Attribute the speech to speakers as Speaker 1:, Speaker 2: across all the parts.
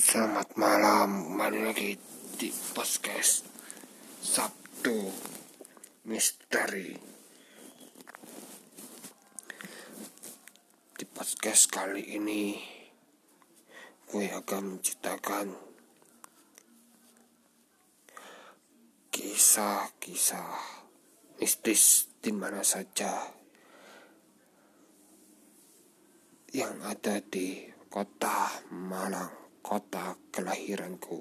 Speaker 1: Selamat malam, kembali lagi di podcast Sabtu Misteri. Di podcast kali ini, gue akan menceritakan kisah-kisah mistis di mana saja yang ada di kota Malang kota kelahiranku.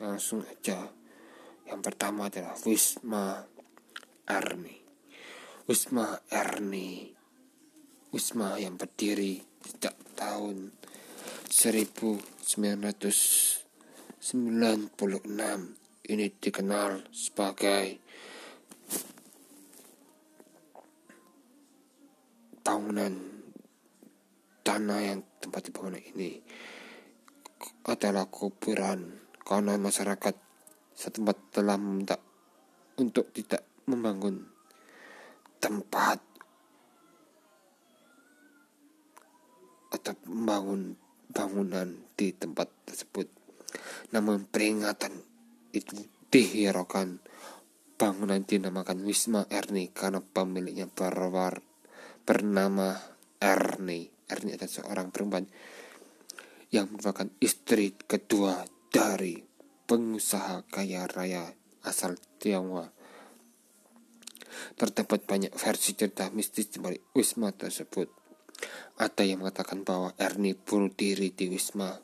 Speaker 1: Langsung aja. Yang pertama adalah Wisma Erni. Wisma Erni. Wisma yang berdiri sejak tahun 1996. Ini dikenal sebagai bangunan tanah yang tempat dibangun ini adalah kuburan karena masyarakat setempat telah meminta untuk tidak membangun tempat atau membangun bangunan di tempat tersebut. Namun peringatan itu dihiraukan bangunan dinamakan Wisma Erni karena pemiliknya berwar bernama Erni. Erni adalah seorang perempuan yang merupakan istri kedua dari pengusaha kaya raya asal Tionghoa. Terdapat banyak versi cerita mistis di balik Wisma tersebut. Ada yang mengatakan bahwa Ernie bunuh diri di Wisma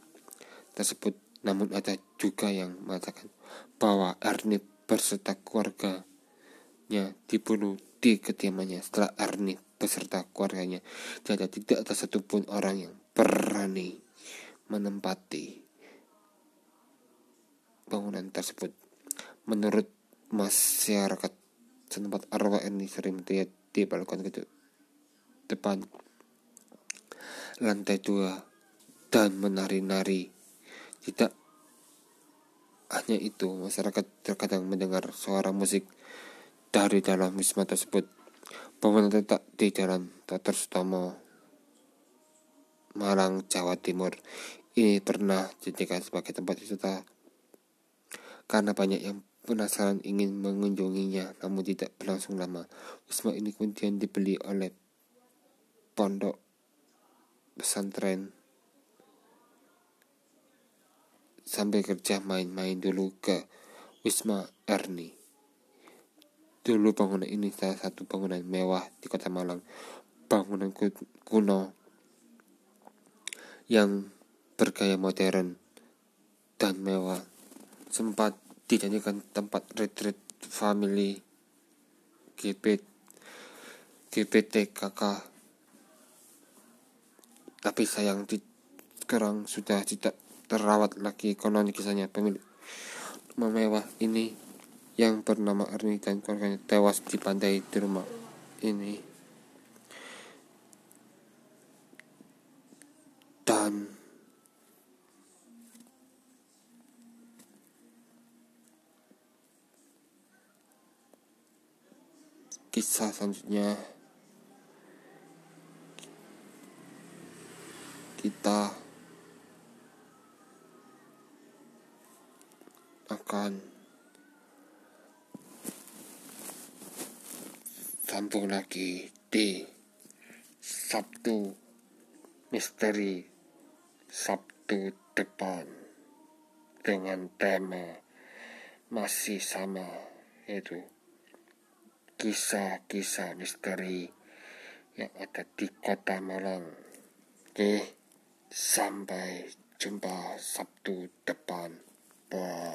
Speaker 1: tersebut, namun ada juga yang mengatakan bahwa Ernie beserta keluarganya dibunuh di kediamannya setelah Ernie beserta keluarganya tidak tidak ada satupun orang yang berani menempati bangunan tersebut. Menurut masyarakat setempat arwah ini sering melihat di balkon depan lantai dua dan menari-nari. Tidak hanya itu, masyarakat terkadang mendengar suara musik dari dalam wisma tersebut. Bangunan tetap di Jalan Dr. Sutomo, Malang, Jawa Timur ini pernah dijadikan sebagai tempat wisata karena banyak yang penasaran ingin mengunjunginya namun tidak berlangsung lama. Wisma ini kemudian dibeli oleh pondok pesantren sampai kerja main-main dulu ke Wisma Erni. Dulu bangunan ini salah satu bangunan mewah di kota Malang. Bangunan kuno yang bergaya modern dan mewah. Sempat dijadikan tempat retreat family GPT GPTKK tapi sayang di, sekarang sudah tidak terawat lagi konon kisahnya. Pemilik rumah mewah ini yang bernama Ernie dan keluarganya tewas di pantai di rumah ini dan kisah selanjutnya. Kita akan sambung lagi di Sabtu misteri Sabtu depan dengan tema masih sama yaitu kisah-kisah misteri yang ada di kota Malang. Oke, sampai jumpa Sabtu depan. Bye.